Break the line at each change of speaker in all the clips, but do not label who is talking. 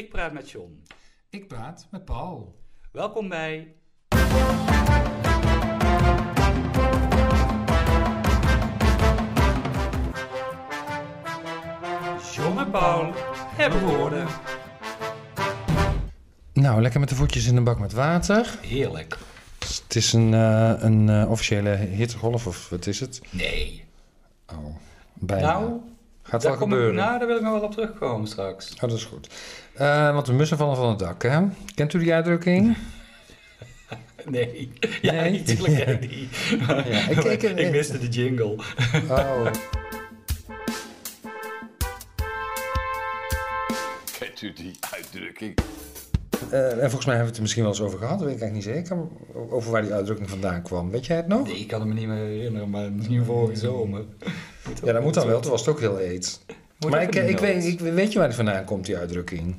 Ik praat met John.
Ik praat met Paul.
Welkom bij. John en Paul hebben woorden.
Nou, lekker met de voetjes in een bak met water.
Heerlijk.
Het is een, eh, een eh, officiële hittegolf, of wat is het?
Nee.
Oh, bijna.
Nou,
Gaat
daar,
wel
kom ik,
gebeuren.
nou, daar wil ik nog wel op terugkomen straks.
Oh, dat is goed. Eh, want de mussen vallen van het dak, hè? Kent u die uitdrukking?
Nee. Ja,
Nee?
natuurlijk ken ik die.
Ja, ik- ik-
ik miste de jingle.
Oh.
Kent u die uitdrukking?
Eh, en volgens mij hebben we het er misschien wel eens over gehad, dat weet ik eigenlijk niet zeker. Over waar die uitdrukking vandaan kwam. Weet jij het nog?
Nee, ik kan het me niet meer herinneren, maar misschien vorige zomer.
Ja, dat moet dan wel. Toen was het ook heel eet.
Moet
maar ik, ik, weet, ik weet je waar die vandaan komt, die uitdrukking?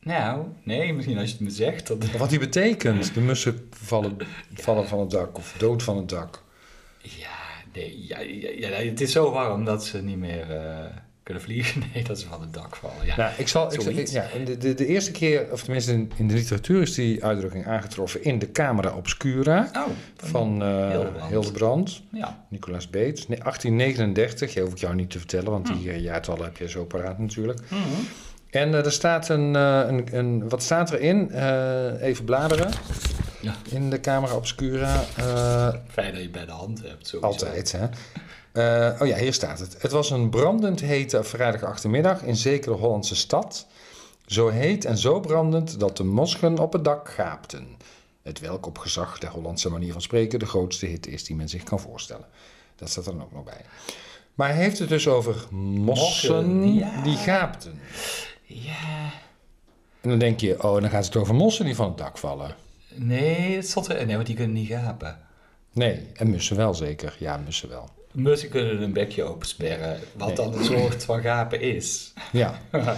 Nou, nee, misschien als je het me zegt. Dat...
Wat die betekent. De mussen vallen, vallen van het dak of dood van het dak.
Ja, nee, ja, ja, ja, het is zo warm dat ze niet meer eh, kunnen vliegen. Nee, dat ze van het dak vallen. Ja.
Nou, ik zal, ik, ja, de, de, de eerste keer, of tenminste in, in de literatuur, is die uitdrukking aangetroffen in de Camera Obscura
Oh,
van eh,
Hildebrand.
Hildebrand,
Ja,
Nicolaas Beets. Nee, 1839, je hoef ik jou niet te vertellen, want die eh, jaartallen heb je zo paraat natuurlijk.
Mhm.
En eh, er staat een, een, een, wat staat erin? Eh, even bladeren.
Ja.
In de Camera Obscura.
fijn dat je bij de hand hebt. Sowieso.
Altijd, hè? Eh, oh ja, hier staat het. Het was een brandend hete vrijdag achtermiddag in zekere Hollandse stad. Zo heet en zo brandend dat de mosschen op het dak gaapten. Het welk op gezag der Hollandse manier van spreken de grootste hitte is die men zich kan voorstellen. Dat staat er dan ook nog bij. Maar hij heeft het dus over mossen
Mossen, ja.
die gaapten.
Ja,
En dan denk je, oh, dan gaat het over mossen die van het dak vallen.
nee, het stond er. Nee, want die kunnen niet gapen.
Nee, en mussen wel zeker. Ja, mussen wel.
Mussen kunnen een bekje opensperren, wat
Nee.
dan een soort van gapen is.
Ja.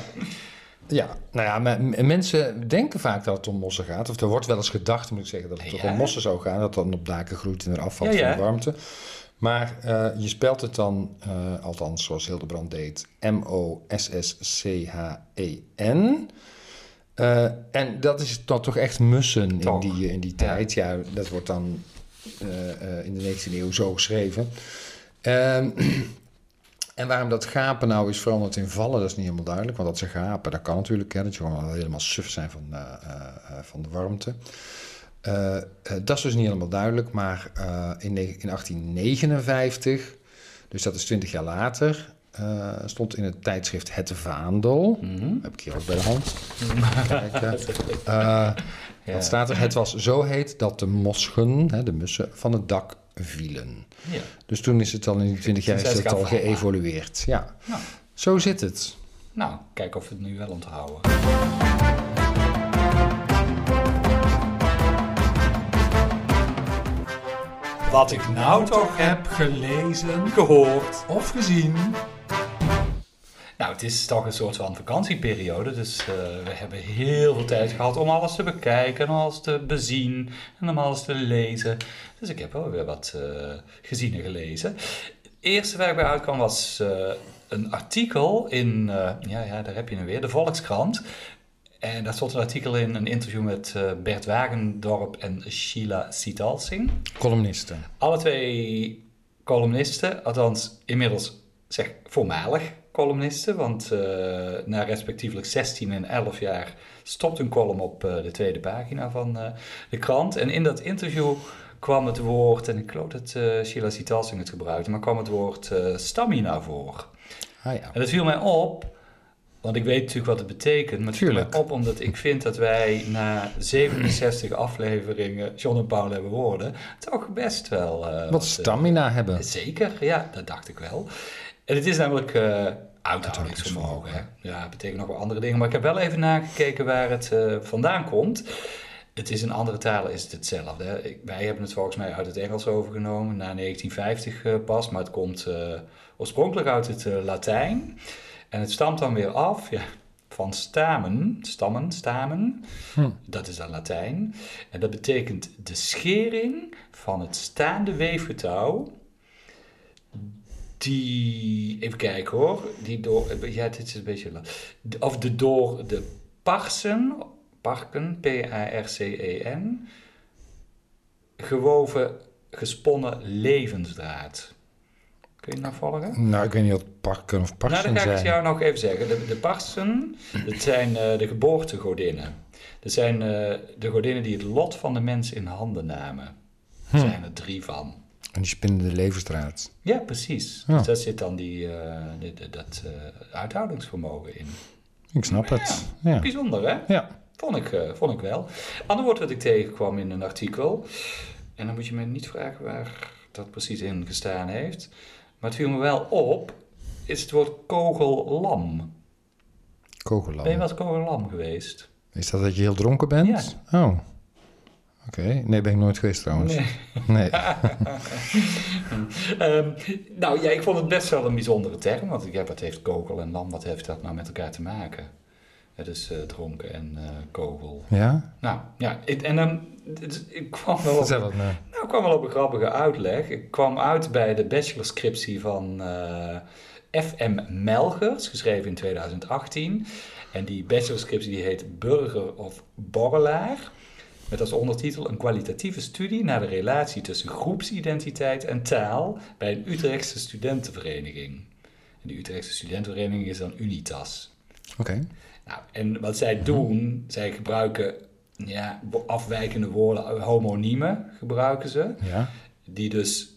Ja, nou ja, maar mensen denken vaak dat het om mossen gaat. Of er wordt wel eens gedacht, moet ik zeggen, dat het toch
Ja.
om mossen zou gaan. Dat dan op daken groeit en er afvalt
Ja, ja.
van de warmte. Maar eh, je spelt het dan, eh, althans zoals Hildebrand deed, M-O-S-S-C-H-E-N. Eh, en dat is dan toch echt mussen in
Toch.
die, in die tijd. Ja, dat wordt dan in de 19e eeuw zo geschreven. Ehm, en waarom dat gapen nou is veranderd in vallen, dat is niet helemaal duidelijk. Want dat ze gapen, dat kan natuurlijk. Hè, dat je gewoon helemaal suf zijn van, eh, eh, eh, van de warmte. Dat is dus niet helemaal duidelijk. Maar in, in 1859, dus dat is 20 jaar later, eh, stond in het tijdschrift Het Vaandel.
Mhm.
Heb ik hier ook bij de hand.
Ja.
Wat staat er? Het was zo heet dat de mosschen, hè, de mussen, van het dak vielen.
Ja.
Dus toen is het al in die 20 jaar is het al geëvolueerd. Ja,
Nou,
zo zit het.
nou, kijken of we het nu wel onthouden. Wat ik nou toch heb
gelezen
gehoord.
of gezien.
Nou, het is toch een soort van vakantieperiode, dus eh, we hebben heel veel tijd gehad om alles te bekijken, om alles te bezien en om alles te lezen. Dus ik heb wel weer wat eh, gezien en gelezen. Het eerste waar ik bij uitkwam was eh, een artikel in, ja, ja, daar heb je hem weer, de Volkskrant. En daar stond een artikel in, een interview met Bert Wagendorp en Sheila Sitalsing.
Columnisten.
Alle twee columnisten, althans inmiddels zeg voormalig columnisten, want eh, na respectievelijk 16 en 11 jaar stopt een column op eh, de tweede pagina van eh, de krant. En in dat interview kwam het woord, en ik geloof dat Sheila Sitalsing het gebruikte, maar kwam het woord stamina voor.
Ah ja.
En dat viel mij op, want ik weet natuurlijk wat het betekent, maar het viel mij op omdat ik vind dat wij na 67 afleveringen John en Paul hebben woorden, toch best wel...
Wat stamina hebben.
Zeker, ja, dat dacht ik wel. En het is namelijk eh uithoudingsvermogen. hè. Ja, het betekent nog wel andere dingen. Maar ik heb wel even nagekeken waar het eh, vandaan komt. Het is in andere talen is het hetzelfde. Hè. Ik- wij hebben het volgens mij uit het Engels overgenomen, na 1950 eh, pas. Maar het komt eh, oorspronkelijk uit het Latijn. En het stamt dan weer af ja, van stamen, stammen, stamen.
Hm.
Dat is dan Latijn. En dat betekent de schering van het staande weefgetouw Die, even kijken hoor, die door, ja dit is een beetje, of de door de Parsen, Parken, P-A-R-C-E-N, gewoven, gesponnen levensdraad. Kun je nou volgen?
Nou, ik weet niet wat parken of
Nou,
parsen
dan ga ik het
zijn.
jou nog even zeggen. De, de Parsen, dat zijn eh, de geboortegodinnen. Dat zijn eh, de godinnen die het lot van de mens in handen namen. Er
Hm.
zijn er drie van.
En die spinnen de levensdraad.
Ja, precies.
Ja.
Dus daar zit dan die, eh, die- dat eh, uithoudingsvermogen in.
Ik snap het. Ja.
Bijzonder, hè?
Ja.
Vond ik, eh, vond ik wel. Ander woord wat ik tegenkwam in een artikel. En dan moet je me niet vragen waar dat precies in gestaan heeft. Maar het viel me wel op. Is het woord kogellam.
Kogellam.
Ben je wel eens kogellam geweest?
Is dat dat je heel dronken bent? Oh. Oké. Nee, ben ik nooit geweest trouwens.
Nee.
Nee.
Ehm, nou ja, ik vond het best wel een bijzondere term. Want ja, wat heeft kogel en lam, wat heeft dat nou met elkaar te maken? Het is eh, dronken en eh, kogel.
Ja?
Nou ja, ik, en dan, ik kwam wel op,
het
nou, kwam wel op een grappige uitleg. Ik kwam uit bij de bachelorscriptie van eh, F.M. Melgers, geschreven in 2018. En die bachelorscriptie die heet Burger of Borrelaar. Met als ondertitel een kwalitatieve studie naar de relatie tussen groepsidentiteit en taal bij een Utrechtse studentenvereniging. En die Utrechtse studentenvereniging is dan Unitas.
Oké.
Nou, en wat zij doen, zij gebruiken ja, afwijkende woorden, homoniemen gebruiken ze,
Ja.
die dus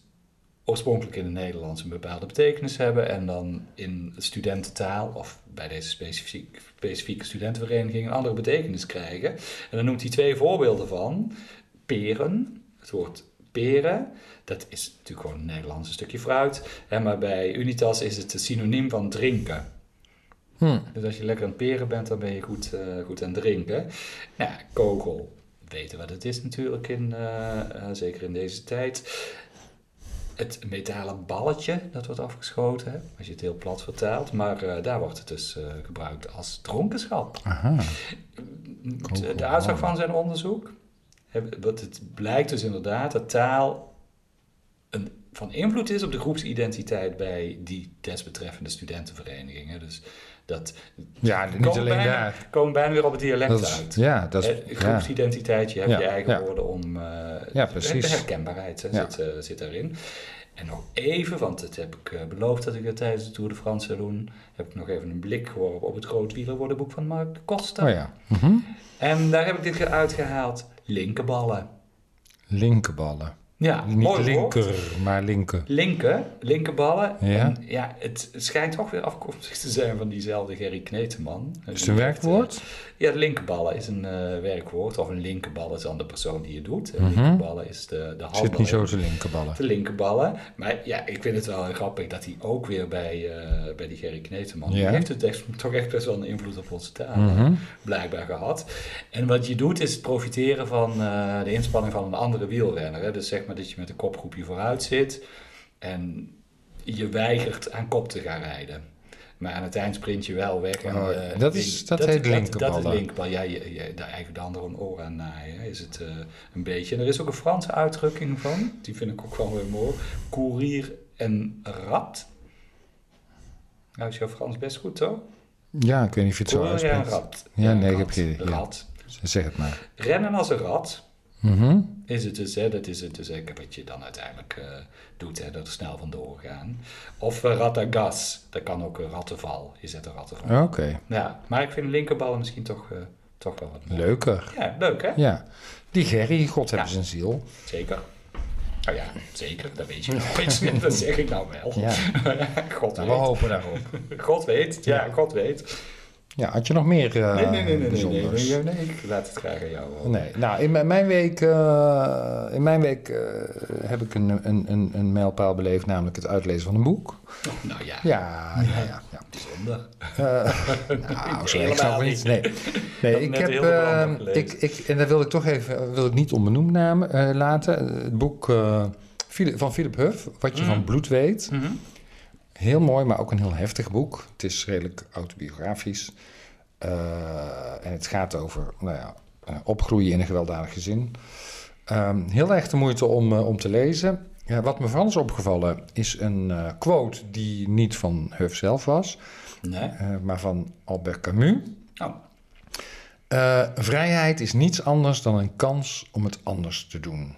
oorspronkelijk in het Nederlands een bepaalde betekenis hebben en dan in studententaal of bij deze specifiek, specifieke studentenvereniging een andere betekenis krijgen. En dan noemt hij twee voorbeelden van. Peren, het woord peren, dat is natuurlijk gewoon een Nederlands stukje fruit, maar bij Unitas is het synoniem van drinken.
Hm.
Dus als je lekker aan het peren bent, dan ben je goed, eh, goed aan het drinken. Nou, ja, kogel, weten wat het is natuurlijk, in, eh, eh, zeker in deze tijd. Het metalen balletje, dat wordt afgeschoten, hè, als je het heel plat vertaalt. Maar eh, daar wordt het dus eh, gebruikt als dronkenschap.
Aha.
De, de uitslag van zijn onderzoek, wat het blijkt dus inderdaad dat taal een, van invloed is op de groepsidentiteit bij die desbetreffende studentenverenigingen. Dus dat
Ja, niet
komen
alleen
bijna,
daar.
komen bijna weer op het dialect
Dat is,
uit.
ja, dat is...
Eh, groepsidentiteit, je hebt
Ja,
je eigen
ja.
woorden om... eh,
Ja,
De
precies.
herkenbaarheid hè,
Ja.
zit, eh, zit daarin. En nog even, want dat heb ik eh, beloofd dat ik het tijdens de Tour de France zou doen, heb ik nog even een blik geworpen op het grootwielerwoordenboek van Mark de Costa.
Oh ja. Mhm.
En daar heb ik dit uitgehaald. Linkerballen.
Linkerballen.
Ja,
Niet
mooi woord.
linker, maar linker.
Linker, linkerballen.
Ja.
En ja, het, schijnt toch weer afkomstig te zijn van diezelfde Gerry Kneteman.
Is het een werkwoord?
Ja, linkerballen is een eh, werkwoord. Of een linkerbal is dan de persoon die het doet. En
Mhm.
linkerballen is de, de
Ik zit niet zo te linkerballen.
De linkerballen. Maar ja, ik vind het wel grappig dat hij ook weer bij, eh, bij die Gerry Kneteman... Die heeft het echt, toch echt best wel een invloed op onze taal
Mhm.
blijkbaar gehad. En wat je doet is profiteren van eh, de inspanning van een andere wielrenner. Hè? Dus zeg maar dat je met een kopgroepje vooruit zit en je weigert aan kop te gaan rijden. Maar aan het eind sprint je wel weg. En,
Oh,
eh,
dat is- dat heet
Dat,
linkerballen.
is linkerbal. Ja, je, je, de eigen de ander een oor aan naaien is het eh, een beetje. En er is ook een Franse uitdrukking van. Die vind ik ook wel weer mooi. Courir en rat. Nou is jouw Frans best goed, toch?
Ja, ik weet niet of je het zo
Courir en
uitspreekt.
rat.
Ja, nee, ik heb idee. Ja.
Rat.
Zeg het maar.
Rennen als een rat
Mhm.
is het dus, hè, dat is het dus hè, wat je dan uiteindelijk eh, doet, hè, dat er snel vandoor gaan. Of uh, ratagas, dat kan ook een rattenval. Je zet een rattenval.
Oké,
Ja, maar ik vind linkerballen misschien toch, eh, toch wel wat
leuker.
Ja, leuk hè?
Ja. Die Gerry, God hebben
Ja.
zijn ziel.
Zeker. Nou ja, zeker, dat weet je nooit. dat zeg ik nou wel.
Ja.
God
Nou, we
weet.
hopen daarop.
God weet, ja,
Ja.
God weet.
Ja, had je nog meer eh
Nee, nee, nee, nee, nee, nee,
bijzonders?
nee, nee, ik laat het graag aan jou.
Nee, nou, in mijn, week, eh, in mijn week eh, heb ik een, een, een, een mijlpaal beleefd, namelijk het uitlezen van een boek.
Nou ja,
Ja, ja, ja. ja.
bijzonder.
Eh, nou, zo
Helemaal
zou het niet. Nee, nee ik heb, ik, ik, en dat wil ik toch even, wil ik niet onbenoemd namen, laten. Het boek van Philip Huff, Wat je
Mhm.
van bloed weet.
Mhm.
Heel mooi, maar ook een heel heftig boek. Het is redelijk autobiografisch. Eh, en het gaat over nou ja, eh, opgroeien in een gewelddadig gezin. Ehm, heel erg de moeite om, eh, om te lezen. Ja, wat me vooral is opgevallen is een quote die niet van Huff zelf was,
Nee?
maar van Albert Camus.
Oh,
vrijheid is niets anders dan een kans om het anders te doen.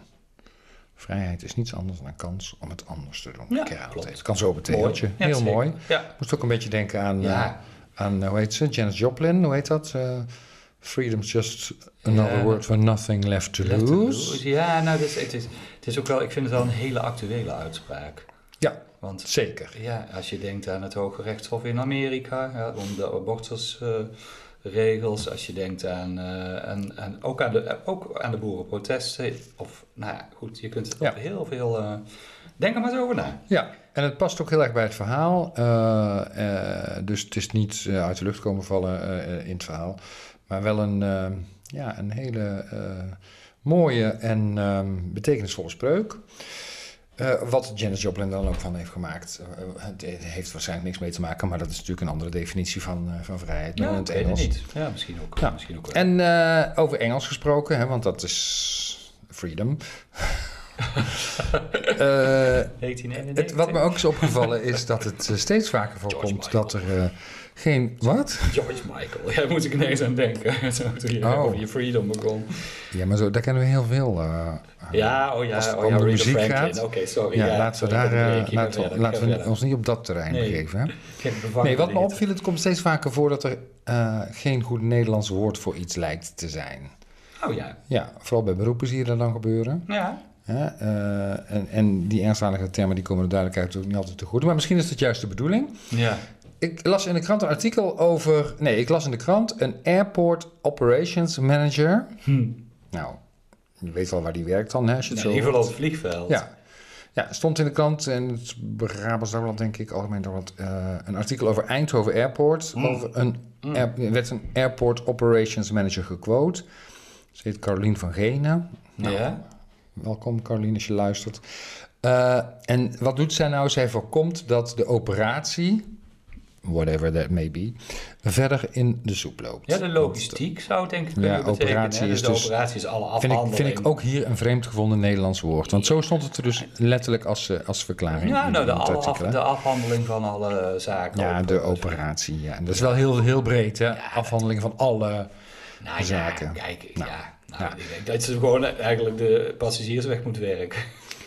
Vrijheid is niets anders dan een kans om het anders te doen.
Ja, klopt.
het. Kan zo op het.
Ja,
Heel
zeker.
mooi.
Ja.
Moest ook een beetje denken aan,
Ja.
eh, aan hoe heet ze? Janis Joplin, hoe heet dat? Eh, Freedom's just another
Ja.
word for nothing left to
Left to
lose.
Ja, nou, dit is, het, is, het is ook wel, ik vind het wel een hele actuele uitspraak.
Ja,
Want
zeker.
ja, als je denkt aan het Hoge Rechtshof in Amerika, ja, om de abortusregels, als je denkt aan, eh, aan, aan, ook, aan de, ook aan de boerenprotesten, of nou ja, goed, je kunt
Ja.
op heel veel... eh, denk er maar eens over na.
Ja, en het past ook heel erg bij het verhaal. Eh, dus het is niet uit de lucht komen vallen in het verhaal. Maar wel een, ja, een hele mooie en ehm, betekenisvolle spreuk. Eh, wat Janis Joplin dan ook van heeft gemaakt. Eh, het heeft waarschijnlijk niks mee te maken, maar dat is natuurlijk een andere definitie van, eh, van vrijheid.
Ja,
het Engels.
niet. Ja, misschien ook.
Ja.
Misschien ook wel.
En over Engels gesproken, hè, want dat is freedom.
1991.
het, wat me ook is opgevallen is dat het steeds vaker voorkomt dat er geen... Wat?
George Michael. Ja, daar moet ik ineens aan denken. Zo, toen je
Oh.
over je freedom begon.
Ja, maar zo, daar kennen we heel veel. eh,
Ja, oh ja,
Als het
oh
om
ja,
de muziek
Franklin.
gaat.
Oké, sorry.
ja,
ja,
laten we, daar, eh, laten, we, laten ons niet op dat terrein
Nee.
begeven. Hè? Nee, wat me opviel, het komt steeds vaker voor dat er eh, geen goed Nederlands woord voor iets lijkt te zijn.
Oh ja.
Ja, vooral bij beroepen zie je dat dan gebeuren.
Ja.
Ja, eh, en, en die Engelstalige termen die komen er duidelijkheid ook niet altijd te goed. Maar misschien is het juist de bedoeling.
Ja.
Ik las in de krant een artikel over... Nee, ik las in de krant een Airport Operations Manager.
Hm.
Nou, je weet wel waar die werkt dan, hè, als je het
in
zo
ieder geval op het vliegveld.
Ja. ja, stond in de krant en het Brabants Dagblad, denk ik, Algemeen Dagblad... eh, een artikel over Eindhoven Airport.
Mm.
Over een, air- er werd een Airport Operations Manager gequote. Ze heet Carolien van Genen. Nou,
Ja.
Welkom Carolien als je luistert. Eh, en wat doet zij nou? Zij voorkomt dat de operatie, whatever that may be, verder in de soep loopt.
Ja, de logistiek zou het denk ik kunnen
Ja,
betekenen.
operatie
hè.
is
de
dus-
operatie is alle
Vind ik,
afhandeling.
vind ik ook hier een vreemd gevonden Nederlands woord. Want zo stond het er dus letterlijk als, eh, als verklaring
Ja, nou, de, af- de afhandeling van alle zaken.
ja, de operatie. Ja. Dat is wel heel, heel breed, hè? Afhandeling van alle...
nou,
zaken.
Ja, kijk,
Nou,
ja. Nou,
ja.
ik denk dat ze gewoon eigenlijk de passagiers weg moeten werken.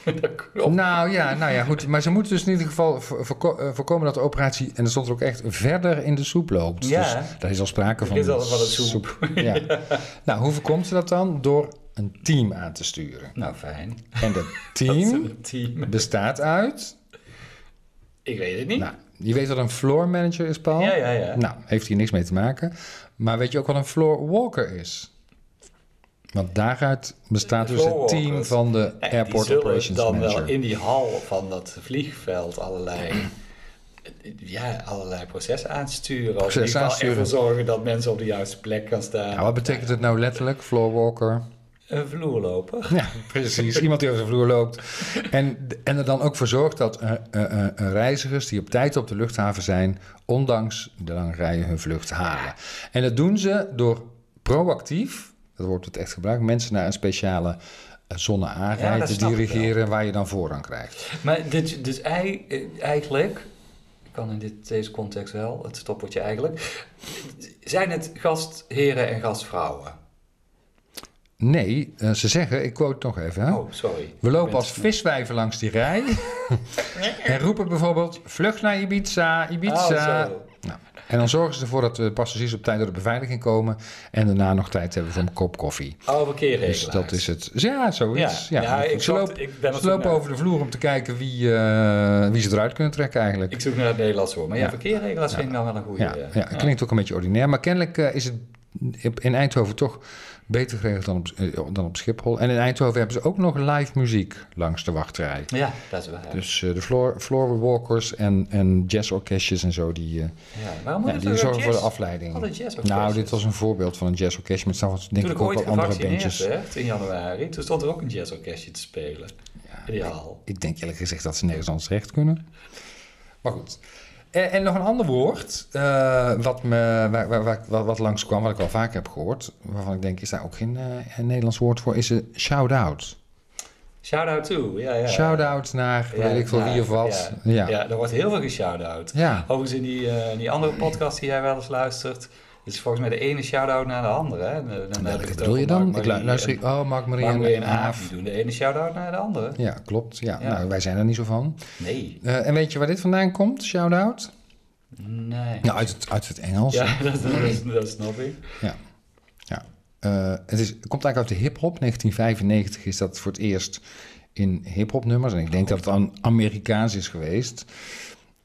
dat klopt.
Nou ja, nou ja, goed. Maar ze moeten dus in ieder geval voorko- eh, voorkomen dat de operatie, en er stond er ook echt, verder in de soep loopt.
Ja.
Dus daar is al sprake van.
is al van het soep.
Ja. Nou, hoe voorkomt ze dat dan? Door een team aan te sturen.
Nou, fijn.
En dat
Dat
team
team.
bestaat uit...
Ik weet het niet.
Nou, je weet wat een floor manager is, Paul?
ja, ja, ja.
Nou, heeft hier niks mee te maken. Maar weet je ook wat een floor walker is? Want daaruit bestaat dus het team van de Airport Operations
dan
Manager.
wel in die hal van dat vliegveld allerlei, ja, allerlei processen aansturen. Of in
Processen
ieder geval ervoor zorgen dat mensen op de juiste plek gaan staan.
Wat betekent het nou letterlijk, floor walker?
Een vloerloper.
Ja, precies. Iemand die over de vloer loopt. En, en er dan ook voor zorgt dat eh, eh, eh, reizigers die op tijd op de luchthaven zijn, ondanks de lange rijen hun vlucht halen. En dat doen ze door proactief, dat wordt het echt gebruikt, mensen naar een speciale eh,
Ja,
te
snap ik
dirigeren waar je dan voorrang krijgt.
Maar dit, dus ei- eigenlijk, ik kan in dit, deze context wel, het stopwoordje eigenlijk, zijn het gastheren en gastvrouwen?
Nee, eh, ze zeggen, ik quote nog even. Hè?
Oh, sorry.
We lopen als viswijven langs die rij en roepen bijvoorbeeld vlucht naar Ibiza, Ibiza.
Oh.
Nou, en dan zorgen ze ervoor dat de passagiers op tijd door de beveiliging komen en daarna nog tijd hebben voor een kop koffie.
Oh, verkeerregelaars.
Dus dat is het. Ja, zoiets. Ja,
Ja, ik
ze lopen,
ik ben
ze lopen over de vloer om te kijken wie, eh, wie ze eruit kunnen trekken eigenlijk.
Ik zoek naar het Nederlands woord. Maar ja, verkeerregelaars vind ik nou wel een goede.
ja, ja, het klinkt ook een beetje ordinair, maar kennelijk eh, is het in Eindhoven toch beter geregeld dan op, eh, dan op Schiphol. En in Eindhoven hebben ze ook nog live muziek langs de wachtrij.
Ja, dat is waar.
Dus eh, de floor, floorwalkers en, en jazzorkestjes en zo, die, eh,
ja,
die zorgen voor de afleiding. Nou, dit was een voorbeeld van een jazzorkestje, maar het staan denk ik
ik
ook wel andere bandjes.
werd in januari, toen stond er ook een jazzorkestje te spelen. Die hal.
Ik denk eerlijk gezegd dat ze nergens anders terecht kunnen. Maar goed. En, en nog een ander woord, eh, wat, me, waar, waar, waar, wat, wat langskwam, wat ik wel vaak heb gehoord, waarvan ik denk, is daar ook geen eh, Nederlands woord voor, is een shout-out.
Shout-out to, ja, ja.
Shout-out naar
Ja,
weet ik veel wie of wat.
Ja,
Ja.
ja. er wordt heel veel geshout-out.
Ja.
Overigens in die, eh, in die andere podcast die jij wel eens luistert, is volgens mij de ene shout-out naar de andere. Hè? Dan-
Welke bedoel je dan?
Mark
Ik luister
en-.
Oh, Mark Marie
Mark Marie
en
Aaf, doen de ene shout-out naar de andere.
Ja, klopt. Ja.
Ja.
Nou, wij zijn er niet zo van.
Nee.
Eh, en weet je waar dit vandaan komt? Shout-out?
Nee.
Ja, uit het, uit het Engels.
Ja, dat, dat, dat snap ik.
Ja. ja. Eh, het, is, het komt eigenlijk uit de hip-hop. 1995 is dat voor het eerst in hip-hop nummers. En ik denk dat het dan Amerikaans is geweest.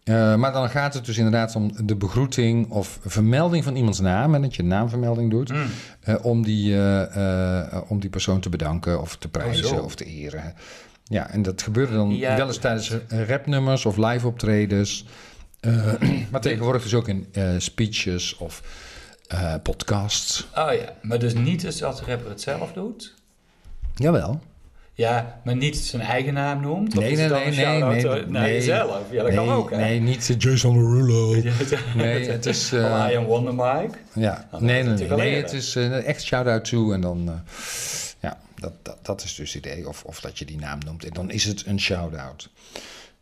Eh, maar dan gaat het dus inderdaad om de begroeting of vermelding van iemands naam. En dat je een naamvermelding doet.
Mm.
eh, om, die, eh, om die persoon te bedanken of te prijzen
Oh, zo.
of te eren. Ja, en dat gebeurde dan
Ja.
wel eens tijdens rapnummers of live optredens. Maar tegenwoordig dus ook in speeches of podcasts.
Oh ja, maar dus niet dus als de rapper het zelf doet?
Jawel.
Ja, maar niet zijn eigen naam noemt? Of
Nee, nee, nee,
shout-out
nee,
naar
nee.
jezelf? Ja, dat
nee,
kan ook, hè?
Nee, niet eh, Jason Derulo. Nee, het is... eh,
Of I am Wonder Mike.
ja,
Dan
nee, nee,
het
nee, nee, het is eh, echt shout-out to en dan... eh, ja, dat, dat, dat is dus het idee. Of, of dat je die naam noemt en dan is het een shout-out.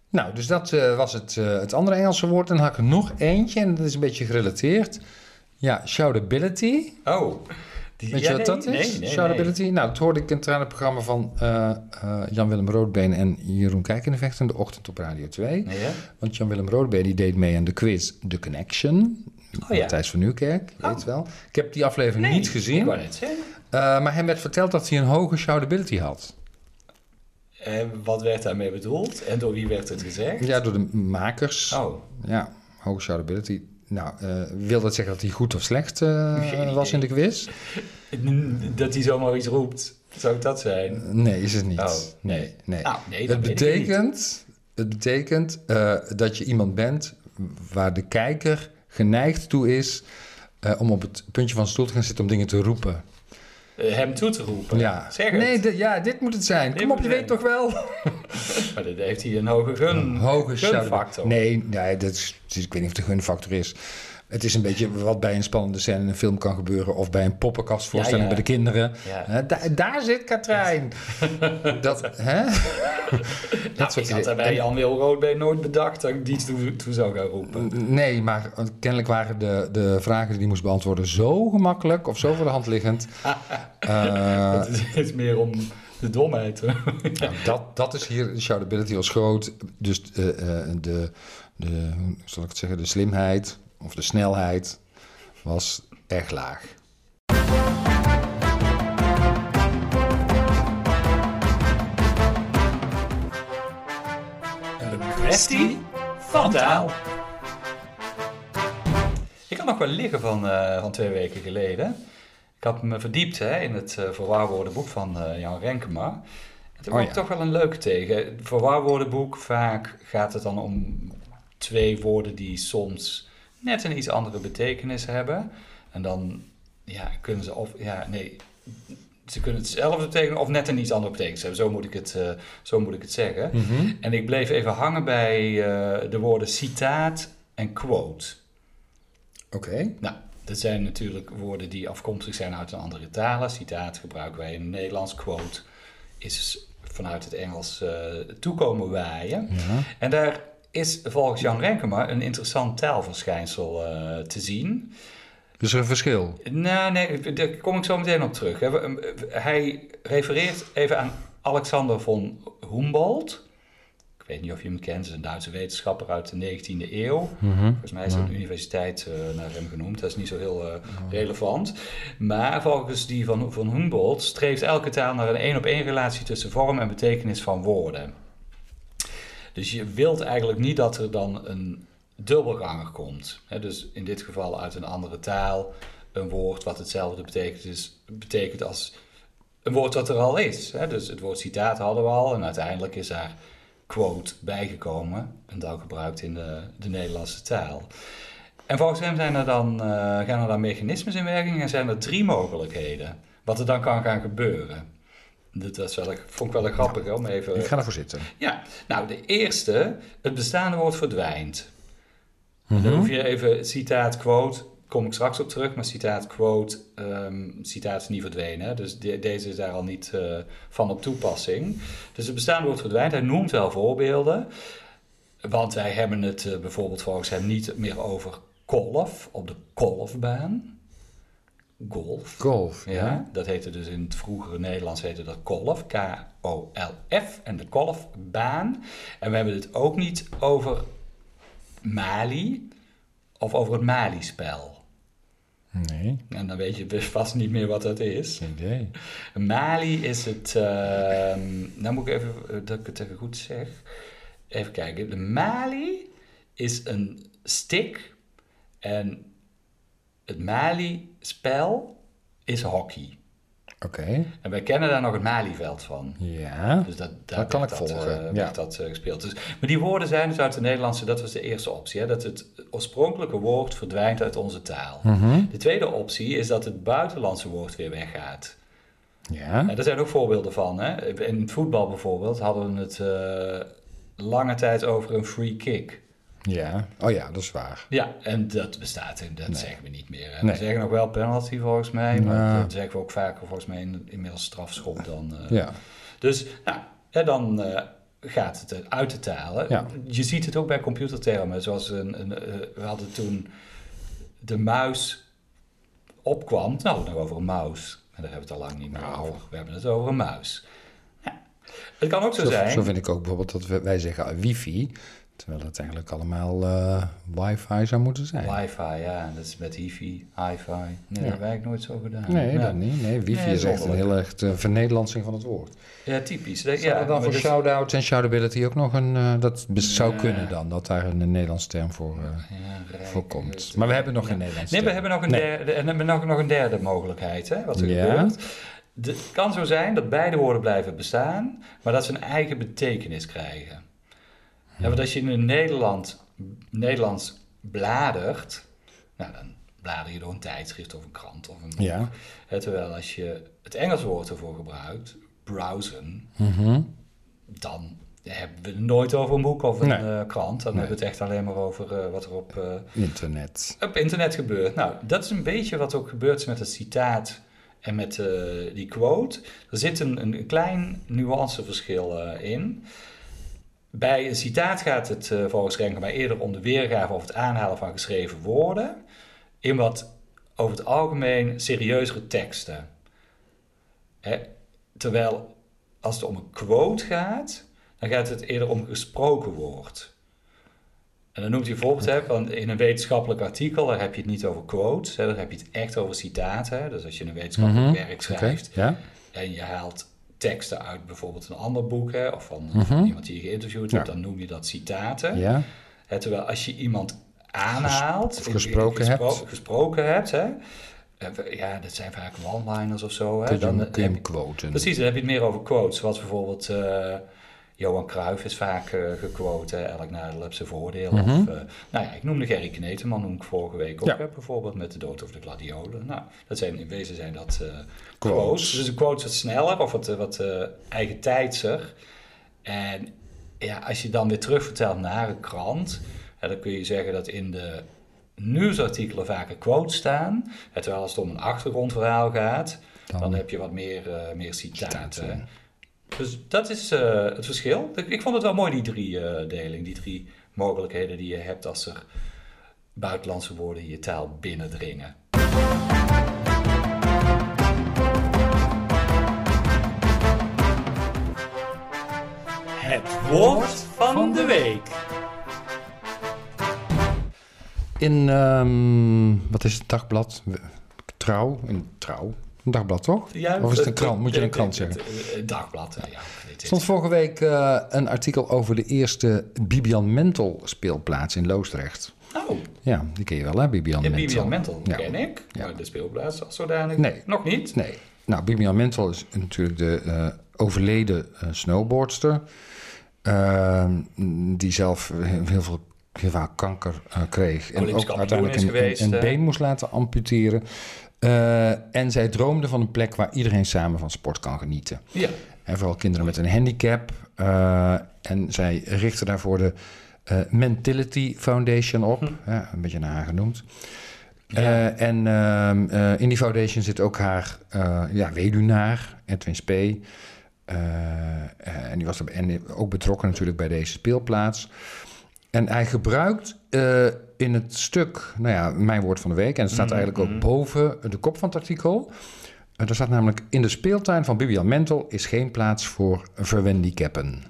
Nou, dus dat eh, was het, eh, het andere Engelse woord. En dan had ik er nog eentje en dat is een beetje gerelateerd. Ja, shoutability.
Oh. Die,
Weet
ja,
je wat
nee,
dat is?
Nee,
Shoutability? Nou, dat hoorde ik in het radioprogramma van eh, eh, Jan-Willem Roodbeen en Jeroen Kijkenvecht in de ochtend op Radio 2.
nee. Nee, hè?
Want Jan-Willem Roodbeen die deed mee aan de quiz The Connection.
Oh ja.
Van Nieuwkerk, je weet
Oh.
wel. Ik heb die aflevering niet gezien.
net zeggen.
eh, maar hem werd verteld dat hij een hoge shoutability had.
En wat werd daarmee bedoeld? En door wie werd het gezegd?
Ja, door de makers.
Oh,
Ja, hoge shoutability. Nou, eh, wil dat zeggen dat hij goed of slecht eh, was in de quiz?
dat hij zomaar iets roept. Zou dat zijn?
Nee, is het niet.
Oh,
nee, nee.
Nee, dat
betekent, het betekent eh, dat je iemand bent waar de kijker geneigd toe is om op het puntje van stoel te gaan zitten om dingen te roepen.
Eh, hem toe te roepen.
Ja,
Zeg het.
nee, dit- ja, dit moet het zijn.
Dit
Kom op, je weet toch wel?
Maar dan heeft hij een hoge gun.
Een hoge
gunfactor.
Nee, nee dat is, ik weet niet of het een gunfactor is. Het is een beetje wat bij een spannende scène in een film kan gebeuren. Of bij een poppenkastvoorstelling
Ja, ja.
bij de kinderen.
Ja.
Da- daar zit Katrijn. dat, hè?
Nou,
soort
ik had daar bij Jan Wil Roodbeen nooit bedacht dat ik die toe, toe zou gaan roepen.
Nee, maar kennelijk waren de, de vragen die hij moest beantwoorden zo gemakkelijk of zo voor de hand liggend. Eh,
Het is meer om de domheid.
nou, dat, dat is hier, de shoutability was groot. Dus eh, eh, de, de, hoe zal ik het zeggen, de slimheid of de snelheid was erg laag.
Een kwestie van taal. Ik had nog wel liggen van, eh, van twee weken geleden. Ik had me verdiept hè, in het uh, verwaarwoordenboek van eh, Jan Renkema. En toen
Oh,
kwam
ja.
ik toch wel een leuke tegen. Het verwaarwoordenboek, vaak gaat het dan om twee woorden die soms net een iets andere betekenis hebben. En dan ja, kunnen ze of, ja, nee, ze kunnen hetzelfde betekenen of net een iets andere betekenis hebben. Zo moet ik het, eh, zo moet ik het zeggen. En ik bleef even hangen bij eh, de woorden citaat en quote.
Oké.
Nou, dat zijn natuurlijk woorden die afkomstig zijn uit een andere talen. Citaat gebruiken wij in het Nederlands. Quote is vanuit het Engels eh, toekomen waaien.
Ja.
En daar is volgens Jan Renkema een interessant taalverschijnsel eh, te zien.
Dus er een verschil.
Nou, nee, daar kom ik zo meteen op terug. We- Hij refereert even aan Alexander von Humboldt. Ik weet niet of je hem kent, is een Duitse wetenschapper uit de 19e eeuw. Volgens mij is er een universiteit eh, naar hem genoemd. Dat is niet zo heel eh, relevant. Maar volgens die van, van Humboldt streeft elke taal naar een één-op-één relatie tussen vorm en betekenis van woorden. Dus je wilt eigenlijk niet dat er dan een dubbelganger komt. Dus in dit geval uit een andere taal een woord wat hetzelfde betekent, betekent als een woord dat er al is. Dus het woord citaat hadden we al en uiteindelijk is daar quote bijgekomen en dan gebruikt in de, de Nederlandse taal. En volgens hem zijn er dan, eh, gaan er dan mechanismes in werking en zijn er drie mogelijkheden wat er dan kan gaan gebeuren. Dat was wel, vond ik wel een grappig om even...
Ik ga ervoor zitten.
Ja, nou de eerste, het bestaande woord verdwijnt. Dan hoef je even, citaat, quote, kom ik straks op terug, maar citaat, quote, ehm, citaat is niet verdwenen. Hè? Dus de- deze is daar al niet eh, van op toepassing. Dus het bestaande woord verdwijnt. Hij noemt wel voorbeelden. Want wij hebben het eh, bijvoorbeeld volgens hem niet meer over golf, op de golfbaan. Golf.
Golf,
Ja,
ja.
dat heette dus in het vroegere Nederlands heette dat golf, K-O-L-F, en de golfbaan. En we hebben het ook niet over Mali of over het Mali-spel.
Nee,
En dan weet je dus vast niet meer wat dat is.
idee.
Mali is het, nou moet ik even, eh, dat ik het even goed zeg. Even kijken, de Mali is een stick en het Mali-spel is hockey.
Oké,
En wij kennen daar nog het Malieveld van.
ja.
Dus dat, daar
Dat kan ik
dat,
volgen,
eh,
ja.
dat eh, gespeeld. Dus, maar die woorden zijn dus uit de Nederlandse, dat was de eerste optie. Hè, dat het oorspronkelijke woord verdwijnt uit onze taal.
Mhm.
De tweede optie is dat het buitenlandse woord weer weggaat.
Ja,
En daar zijn ook voorbeelden van. Hè? In het voetbal bijvoorbeeld hadden we het eh, lange tijd over een free kick.
Ja. Oh ja, dat is waar.
Ja, en dat bestaat en dat
Nee.
zeggen we niet meer.
Nee.
We zeggen nog wel penalty volgens mij, maar dat zeggen we ook vaker volgens mij in, inmiddels strafschop dan. eh.
Ja,
Dus nou, dan eh, gaat het uit de talen.
Ja.
Je ziet het ook bij computertermen, zoals een, een, eh, we hadden toen de muis opkwam. Nou, nog over een muis. En daar hebben we het al lang niet meer
Nou.
over. We hebben het over een muis. Ja. Het kan ook zo,
zo,
zijn.
zo vind ik ook bijvoorbeeld dat wij zeggen wifi, terwijl het eigenlijk allemaal eh, wifi zou moeten zijn.
Wifi, ja, dat is met hifi, hi-fi. Nee, dat hebben wij eigenlijk nooit zo gedaan.
Nee,
ja.
dat niet. Nee, wifi
Nee,
is echt een heel echt uh, vernederlandsing van het woord.
Ja, typisch.
Zou
ja,
er dan voor shout-outs en shoutability ook nog een... eh, dat zou kunnen dan, dat daar een Nederlands term voor,
ja,
voor komt. Maar we hebben nog
ja.
geen Nederlands
Nee, we
term.
hebben nog een,
Nee.
derde, en we hebben nog, nog een derde mogelijkheid, hè, wat er
Ja.
gebeurt. Het kan zo zijn dat beide woorden blijven bestaan, maar dat ze een eigen betekenis krijgen. Ja, want als je in een Nederland, Nederlands bladert, nou, dan blader je door een tijdschrift of een krant of een boek.
Ja.
Terwijl als je het Engels woord ervoor gebruikt, browsen,
Mhm.
dan hebben we het nooit over een boek of een
Nee.
eh, krant. Dan
Nee.
hebben we het echt alleen maar over eh, wat er op... eh,
Internet.
op internet gebeurt. Nou, dat is een beetje wat ook gebeurt is met het citaat en met die quote. Er zit een, een klein nuanceverschil in. Bij een citaat gaat het eh, volgens Renkema eerder om de weergave of het aanhalen van geschreven woorden. In wat over het algemeen serieuzere teksten. Hè? Terwijl als het om een quote gaat, dan gaat het eerder om gesproken woord. En dan noemt hij bijvoorbeeld, hè, van in een wetenschappelijk artikel, daar heb je het niet over quotes, hè, daar heb je het echt over citaten. Dus als je een wetenschappelijk
Mhm.
werk schrijft en je haalt teksten uit bijvoorbeeld een ander boek, hè, of van
Mhm.
iemand die je geïnterviewd
Ja.
hebt, dan noem je dat citaten.
Ja,
Hè, terwijl als je iemand aanhaalt,
of gesproken
gespro-
hebt.
gesproken hebt hè, eh, ja, dat zijn vaak one-liners of zo. Hè,
je,
dan,
kun je
heb
quoten.
Precies, dan heb je het meer over quotes. Zoals bijvoorbeeld eh, Johan Cruijff is vaak gequote. hè, Elk nadeel heeft zijn voordeel.
Mhm.
Of, eh, nou ja, ik noemde Gerry Kneteman, noem ik vorige week ook.
Ja.
hè, bijvoorbeeld met de dood of de gladiolen. Nou, dat zijn, in wezen zijn dat eh,
Quotes.
quotes. Dus de quotes wat sneller of wat, wat eigen tijdser. En ja, als je dan weer terugvertelt naar een krant, dan kun je zeggen dat in de nieuwsartikelen vaker quotes staan. Terwijl als het om een achtergrondverhaal gaat, dan,
Dan-
heb je wat meer, meer citaten.
Citaten.
Dus dat is eh, het verschil. Ik, vond het wel mooi, die drie eh deling, die drie mogelijkheden die je hebt als er buitenlandse woorden in je taal binnendringen. Het woord van de week.
In, ehm, wat is het dagblad? Trouw? In Trouw? Een dagblad, toch?
Ja,
of is het een krant? Moet je een krant zeggen?
Dagblad, ja.
Er stond vorige week eh, een artikel over de eerste Bibian Mentel speelplaats in Loosdrecht.
Oh,
Ja, die ken je wel, hè? Bibian
in
Mentel.
Bibian Mentel
Ja.
ken ik,
Ja.
de speelplaats als zodanig
Nee.
nog niet.
Nee. Nou, Bibian Mentel is natuurlijk de eh, overleden eh, snowboardster. Ehm, die zelf heel, veel heel vaak kanker kreeg. En ook uiteindelijk
is
een,
geweest,
een, been moest laten amputeren. Eh, en zij droomde van een plek waar iedereen samen van sport kan genieten.
Ja,
En vooral kinderen met een handicap. Eh, en zij richtte daarvoor de eh, Mentality Foundation op.
Hm.
een beetje naar haar genoemd. En ehm, eh, in die foundation zit ook haar ja, weduwnaar, Edwin Spee. En die was er, en ook betrokken natuurlijk bij deze speelplaats. En hij gebruikt eh, in het stuk, nou ja, mijn woord van de week... en het staat
Mhm,
eigenlijk ook
mhm.
boven de kop van het artikel... Uh, er staat namelijk... in de speeltuin van Bibian Mentel is geen plaats voor verwendicappen.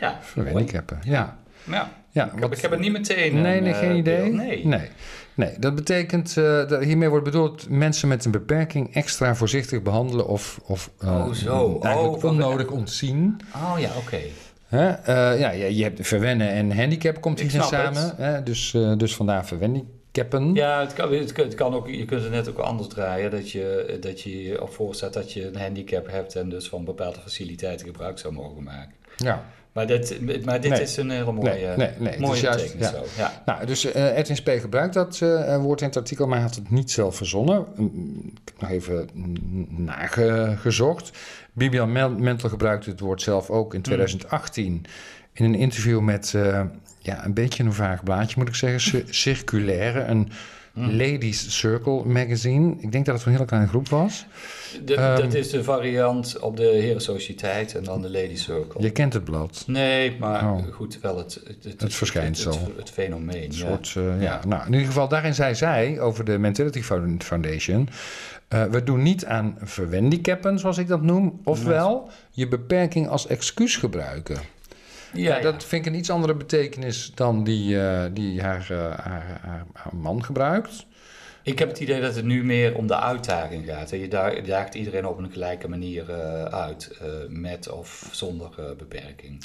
ja.
Verwendicappen, ja.
Ja,
ja
ik, heb, ik heb het niet meteen.
Nee,
een,
nee,
eh,
geen idee.
Nee.
nee. Nee, dat betekent, eh, dat hiermee wordt bedoeld mensen met een beperking extra voorzichtig behandelen of, of eh,
Oh, zo.
eigenlijk
Oh,
onnodig ontzien.
Oh ja, oké.
Hè? Eh, ja, je, je hebt verwennen en handicap komt hierin samen. Hè? Dus, eh, dus vandaar verwendicappen.
Ja, het kan, het, kan, het kan ook, je kunt het net ook anders draaien. Dat je dat je op voorstelt dat je een handicap hebt en dus van bepaalde faciliteiten gebruik zou mogen maken.
Ja.
Maar dit, maar dit
Nee.
is een hele mooie,
Nee, nee, nee,
mooie
juist- ja.
zo. Ja.
Nou, dus eh Edwin gebruikt dat eh, woord in het artikel, maar hij had het niet zelf verzonnen. Mm, Ik heb nog even mm, nagezocht. Bibian Mentel gebruikte het woord zelf ook in 2018 in een interview met eh, ja, een beetje een vaag blaadje, moet ik zeggen. Cir- Circulaire, een Ladies Circle magazine. Ik denk dat het een hele kleine groep was.
De-
Ehm.
dat is de variant op de Herensociëteit en dan de Lady Circle.
Je kent het blad.
Nee, maar
Oh.
goed, wel het, het,
Het verschijnsel.
Het, het fenomeen.
Een
ja.
soort, eh, ja. Nou, in ieder geval, daarin zei zij over de Mentality Found- Foundation... eh, we doen niet aan verwendicappen, zoals ik dat noem. Ofwel, je beperking als excuus gebruiken. Ja,
ja,
dat vind ik een iets andere betekenis dan die, eh, die haar, eh, haar, haar, haar man gebruikt.
Ik heb het idee dat het nu meer om de uitdaging gaat. Je da- je daagt iedereen op een gelijke manier eh, uit, met of zonder beperking.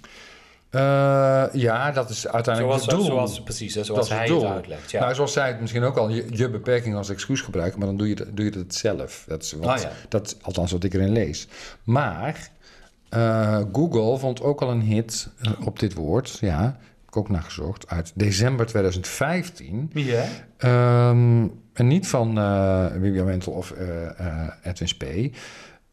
Ja, dat is uiteindelijk
Zoals,
het doel.
zoals, precies, hè,
Dat
zoals
het
hij
doel.
het uitlegt. Ja.
Nou, zoals zij het misschien ook al, je, je beperking als excuus gebruiken, maar dan doe je, doe je het zelf. Dat is wat,
ja.
dat, althans wat ik erin lees. Maar eh, Google vond ook al een hit eh, op dit woord, ja, heb ik ook nagezocht, uit december 2015.
ja.
Ehm, en niet van eh Wibian Mentel of Edwin Spee.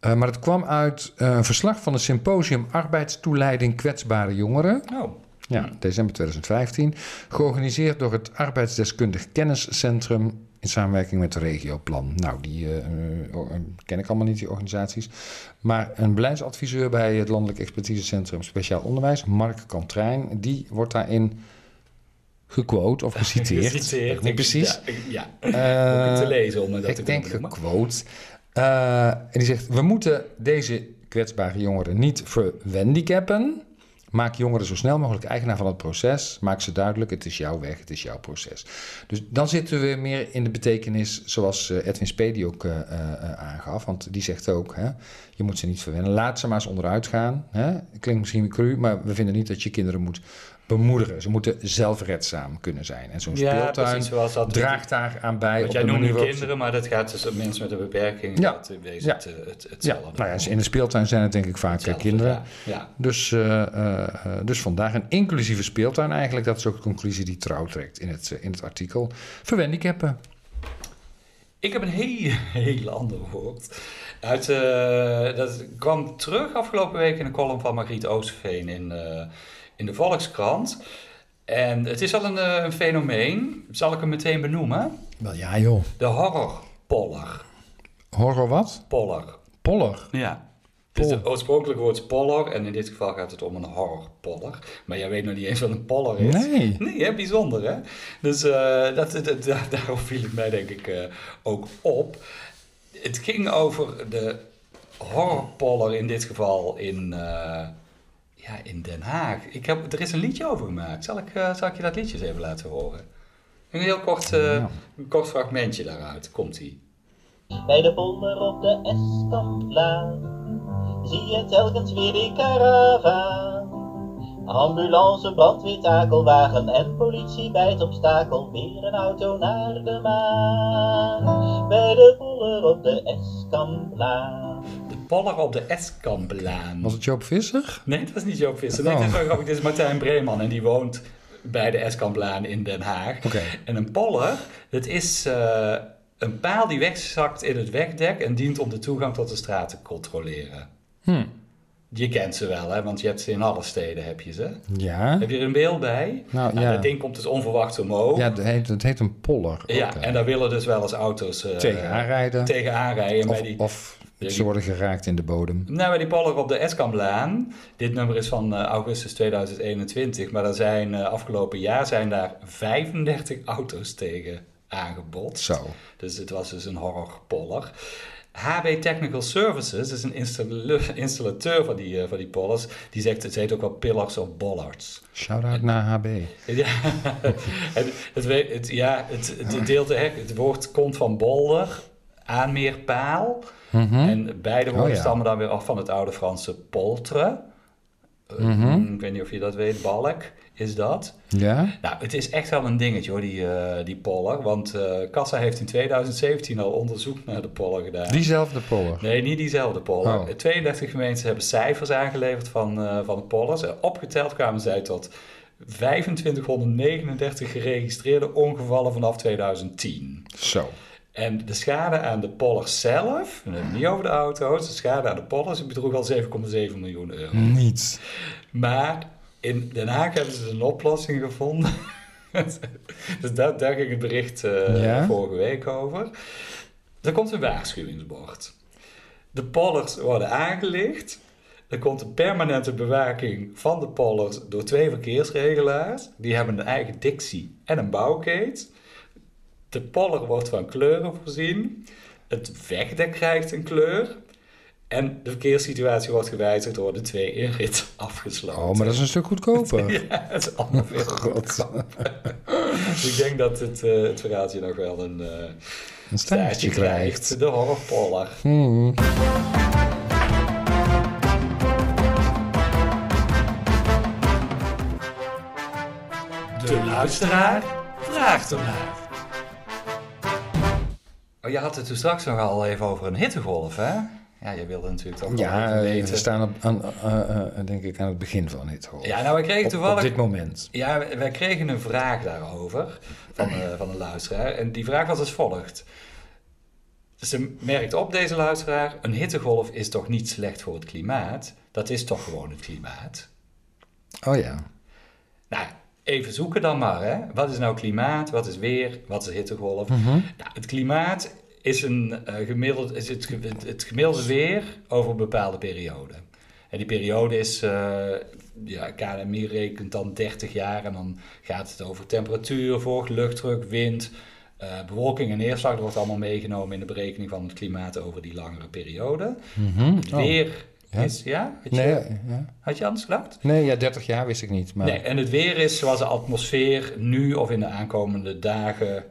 Maar het kwam uit een verslag van een symposium arbeidstoeleiding kwetsbare jongeren.
Oh,
Ja, december 2015. Georganiseerd door het Arbeidsdeskundig Kenniscentrum in samenwerking met de Regioplan. Nou, die eh, eh, eh, ken ik allemaal niet, die organisaties. Maar een beleidsadviseur bij het Landelijk Expertisecentrum Speciaal Onderwijs, Mark Kantrijn, die wordt daarin gequote of geciteerd.
Geciteerd.
Niet precies.
Ja, ik- ja. Het te lezen om dat te
ik
kunnen
denk gequote. Eh, en die zegt: We moeten deze kwetsbare jongeren niet verwendicappen. Maak jongeren zo snel mogelijk eigenaar van het proces. Maak ze duidelijk: het is jouw weg, het is jouw proces. Dus dan zitten we meer in de betekenis zoals eh, Edwin Spee ook eh, eh, aangaf. Want die zegt ook: hè, je moet ze niet verwennen. Laat ze maar eens onderuit gaan. Hè. Klinkt misschien cru, maar we vinden niet dat je kinderen moet bemoedigen. Ze moeten zelfredzaam kunnen zijn. En zo'n
Ja,
speeltuin
precies, zoals dat
draagt daar aan bij.
Want jij noemt nu kinderen, maar dat gaat dus om mensen met een beperking.
Ja.
Dat wezen
Ja.
het, eh, het,
Ja,
hetzelfde.
nou ja, in de speeltuin zijn het denk ik vaak eh,
Hetzelfde,
kinderen.
Ja. ja.
Dus, eh, dus vandaag een inclusieve speeltuin eigenlijk. Dat is ook de conclusie die trouw trekt in het, in het artikel. Verwendicappen.
Ik heb een heel, heel ander woord. Uit, dat kwam terug afgelopen week in een column van Margriet Oosterveen in, in de Volkskrant. En het is al een, eh, een fenomeen. Zal ik hem meteen benoemen?
Wel ja joh.
De horrorpoller.
Horror wat?
Poller.
Poller.
Ja. Dus het oorspronkelijke woord is poller en in dit geval gaat het om een horrorpoller. Maar jij weet nog niet eens wat een poller is.
Nee.
Nee, hè? bijzonder hè. Dus eh, dat, dat, dat- daarom viel het mij denk ik eh, ook op. Het ging over de horrorpoller in dit geval in, ja, in Den Haag. Ik heb, er is een liedje over gemaakt. Zal ik, eh, zal ik je dat liedje eens even laten horen? Een heel kort, eh,
Ja.
een kort fragmentje daaruit. Komt-ie.
Bij de polder op de Eskamplaan zie je telkens weer die karavaan. Ambulance, brandweer, takelwagen en politie bij het obstakel. Weer een auto naar de maan. Bij de polder op de Eskamplaan.
Poller op de Eskampelaan.
Was het Joop Visser?
Nee, het was niet Joop Visser. Nee,
Oh.
dit is wel grappig. Dit is Martijn Breeman en die woont bij de Eskampelaan in Den Haag.
Oké.
En een poller, dat is eh, een paal die wegzakt in het wegdek en dient om de toegang tot de straat te controleren.
Hm.
Je kent ze wel, hè? want je hebt ze in alle steden, heb je ze.
Ja.
Heb je er een beeld bij?
Nou,
Nou,
ja.
Dat ding komt dus onverwachts omhoog.
Ja, het heet, het heet een poller.
Ja, en daar willen dus wel eens auto's eh,
Tegenaan rijden.
tegenaan rijden. En
Of,
bij die,
of ze worden geraakt in de bodem.
nou, bij die poller op de Eskamlaan. Dit nummer is van eh, augustus 2021. Maar er zijn eh, afgelopen jaar zijn daar 35 auto's tegen aangebotst.
Zo.
Dus dit was dus een horrorpoller. HB Technical Services is een installe- installateur van die, eh, van die pollers. Die zegt, het heet ook wel pillars of bollards.
Shout-out naar HB.
Ja, het, het, het, ja, het, het, deelt de hek, het woord komt van bolder, aanmeerpaal.
Mhm.
En beide woorden
Oh, ja.
stammen dan weer af van het oude Franse poltre. Eh,
Mhm.
Ik weet niet of je dat weet, balk is dat.
Ja?
Nou, het is echt wel een dingetje hoor, die, eh, die poller. Want eh Kassa heeft in 2017 al onderzoek naar de poller gedaan.
Diezelfde poller.
Nee, niet diezelfde poller.
Oh.
32 gemeenten hebben cijfers aangeleverd van, eh, van de pollers. En opgeteld kwamen zij tot 2539 geregistreerde ongevallen vanaf 2010.
Zo.
En de schade aan de pollers zelf, we hebben het niet over de auto's, de schade aan de pollers bedroeg al 7,7 miljoen euro.
Niet.
Maar in Den Haag hebben ze een oplossing gevonden. dus daar, daar ging het bericht eh,
Ja?
vorige week over. Er komt een waarschuwingsbord. De pollers worden aangelicht. Er komt een permanente bewaking van de pollers door twee verkeersregelaars. Die hebben een eigen dictie en een bouwkeet. De poller wordt van kleuren voorzien. Het wegdek krijgt een kleur. En de verkeerssituatie wordt gewijzigd door de twee in rit afgesloten.
Oh, maar dat is een stuk goedkoper.
Ja, het is allemaal veel. Dus ik denk dat het, eh, het verhaaltje nog wel een eh
Een staartje krijgt.
De horrorpoller.
Hmm.
De luisteraar vraagt ernaar. Oh, je had het toen straks nog al even over een hittegolf, hè? Ja, je wilde natuurlijk toch
Ja, eh,
weten.
we staan op, aan, eh, eh, denk ik aan het begin van dit hoor.
Ja, nou, kreeg
op,
toevallig...
op dit moment.
Ja, wij- kregen een vraag daarover van, eh, van een luisteraar. En die vraag was als volgt. Ze merkt op, deze luisteraar, een hittegolf is toch niet slecht voor het klimaat? Dat is toch gewoon het klimaat?
Oh ja.
Nou, even zoeken dan maar. Hè? Wat is nou klimaat? Wat is weer? Wat is hittegolf?
Mhm.
Nou, het klimaat is, een, eh, gemiddeld, is het, het, gemiddelde weer over een bepaalde periode. En die periode is, eh ja, KNMI rekent dan 30 jaar en dan gaat het over temperatuur, vocht, luchtdruk, wind, eh, bewolking en neerslag. Dat wordt allemaal meegenomen in de berekening van het klimaat over die langere periode.
Mhm.
Het
Oh.
weer
Ja?
is, ja? Had je,
Nee, ja.
had je anders gedacht?
nee, ja, 30 jaar wist ik niet. Maar
Nee, en het weer is zoals de atmosfeer nu of in de aankomende dagen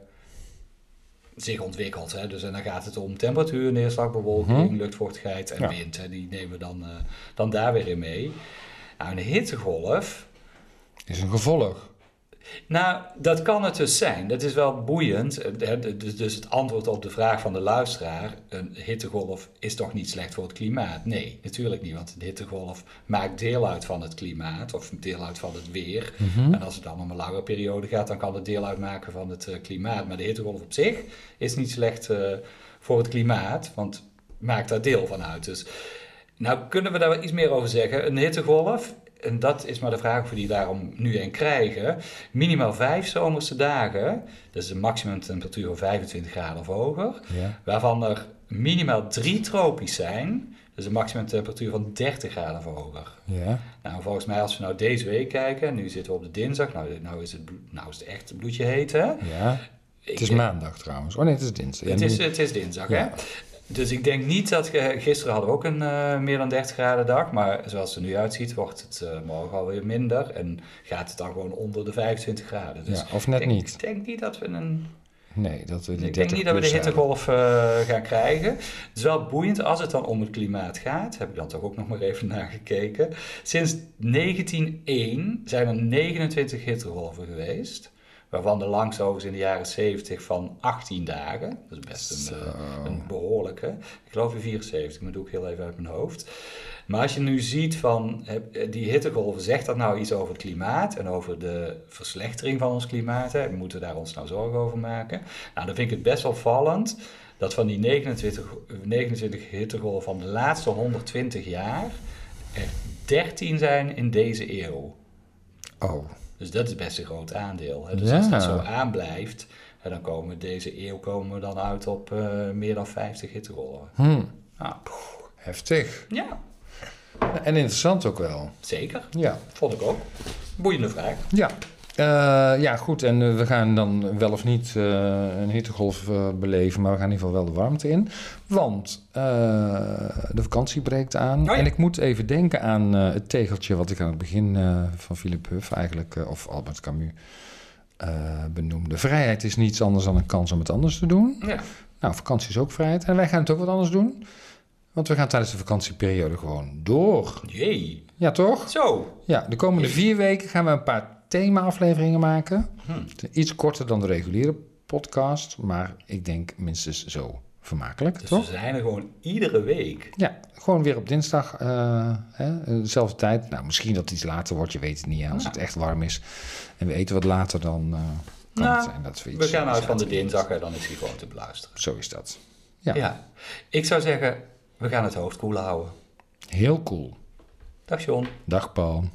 zich ontwikkelt. Hè? Dus en dan gaat het om temperatuur, neerslag, bewolking,
Mhm.
luchtvochtigheid en
Ja.
wind. Hè? Die nemen we dan, eh, dan daar weer in mee. Nou, een hittegolf,
is een gevolg.
Nou, dat kan het dus zijn. Dat is wel boeiend. Eh, Dus, het antwoord op de vraag van de luisteraar: een hittegolf is toch niet slecht voor het klimaat? Nee, natuurlijk niet, want een hittegolf maakt deel uit van het klimaat of deel uit van het weer.
Mhm.
En als het dan om een lange periode gaat, dan kan het deel uitmaken van het eh, klimaat. Maar de hittegolf op zich is niet slecht eh, voor het klimaat, want maakt daar deel van uit. Dus nou kunnen we daar wel iets meer over zeggen. Een hittegolf, en dat is maar de vraag of we die daarom nu een krijgen. Minimaal vijf zomerse dagen, dat is een maximumtemperatuur van 25 graden of hoger.
Ja.
Waarvan er minimaal drie tropisch zijn, dus een maximumtemperatuur van 30 graden of hoger.
Ja.
Nou, volgens mij als we nou deze week kijken, nu zitten we op de dinsdag, nou, nou, is, het, nou is het echt bloedje heet, hè?
ja.
Ik
Het is maandag trouwens. Oh nee, het is dinsdag. Ja,
het, is, het is dinsdag,
Ja.
hè? Dus ik denk niet dat... ge- Gisteren hadden we ook een eh, meer dan 30 graden dag. Maar zoals het er nu uitziet, wordt het eh, morgen alweer minder. En gaat het dan gewoon onder de 25 graden. Dus
ja, of net
denk,
niet.
Ik denk niet dat we een...
Nee, dat we die
Ik denk
30
niet dat we de hittegolf eh, gaan krijgen. Het is wel boeiend als het dan om het klimaat gaat. Heb ik dan toch ook nog maar even nagekeken. Sinds 1901 zijn er 29 hittegolven geweest. Waarvan de langste overigens in de jaren 70 van 18 dagen. Dat is best een, eh, een behoorlijke. Ik geloof in 74, maar doe ik heel even uit mijn hoofd. Maar als je nu ziet van eh, die hittegolven, zegt dat nou iets over het klimaat en over de verslechtering van ons klimaat? Hè? Moeten we daar ons nou zorgen over maken? Nou, dan vind ik het best wel vallend dat van die 29, 29 hittegolven van de laatste 120 jaar er 13 zijn in deze eeuw.
Oh,
Dus dat is best een groot aandeel. Hè? Dus
Ja.
als dat zo aanblijft, hè, dan komen we deze eeuw komen we dan uit op eh, meer dan 50 hittegolven.
hm,
Nou,
heftig.
ja,
En interessant ook wel.
zeker.
Ja.
Vond ik ook. Boeiende vraag.
Ja. Eh, ja, goed. En eh, we gaan dan wel of niet eh, een hittegolf beleven, maar we gaan in ieder geval wel de warmte in. Want de vakantie breekt aan.
ja.
En ik moet even denken aan het tegeltje wat ik aan het begin van Philip Huff eigenlijk, of Albert Camus, benoemde. Vrijheid is niets anders dan een kans om het anders te doen.
Ja.
Nou, vakantie is ook vrijheid. En wij gaan het ook wat anders doen. Want we gaan tijdens de vakantieperiode gewoon door.
Jee.
Ja, toch?
Zo.
Ja, de komende vier weken gaan we een paar thema-afleveringen maken. Iets korter dan de reguliere podcast, maar ik denk minstens zo vermakelijk,
Dus
toch?
we zijn er gewoon iedere week.
Ja, gewoon weer op dinsdag, eh, hè, dezelfde tijd. Nou, misschien dat het iets later wordt, je weet het niet. Hè, als het echt warm is en we eten wat later, dan eh, kan
Nou,
het zijn dat we iets...
We gaan uit van de dinsdag en dan is hij gewoon te beluisteren.
Zo is dat. Ja,
Ja. Ik zou zeggen, we gaan het hoofd koel houden.
heel cool.
Dag John.
Dag Paul.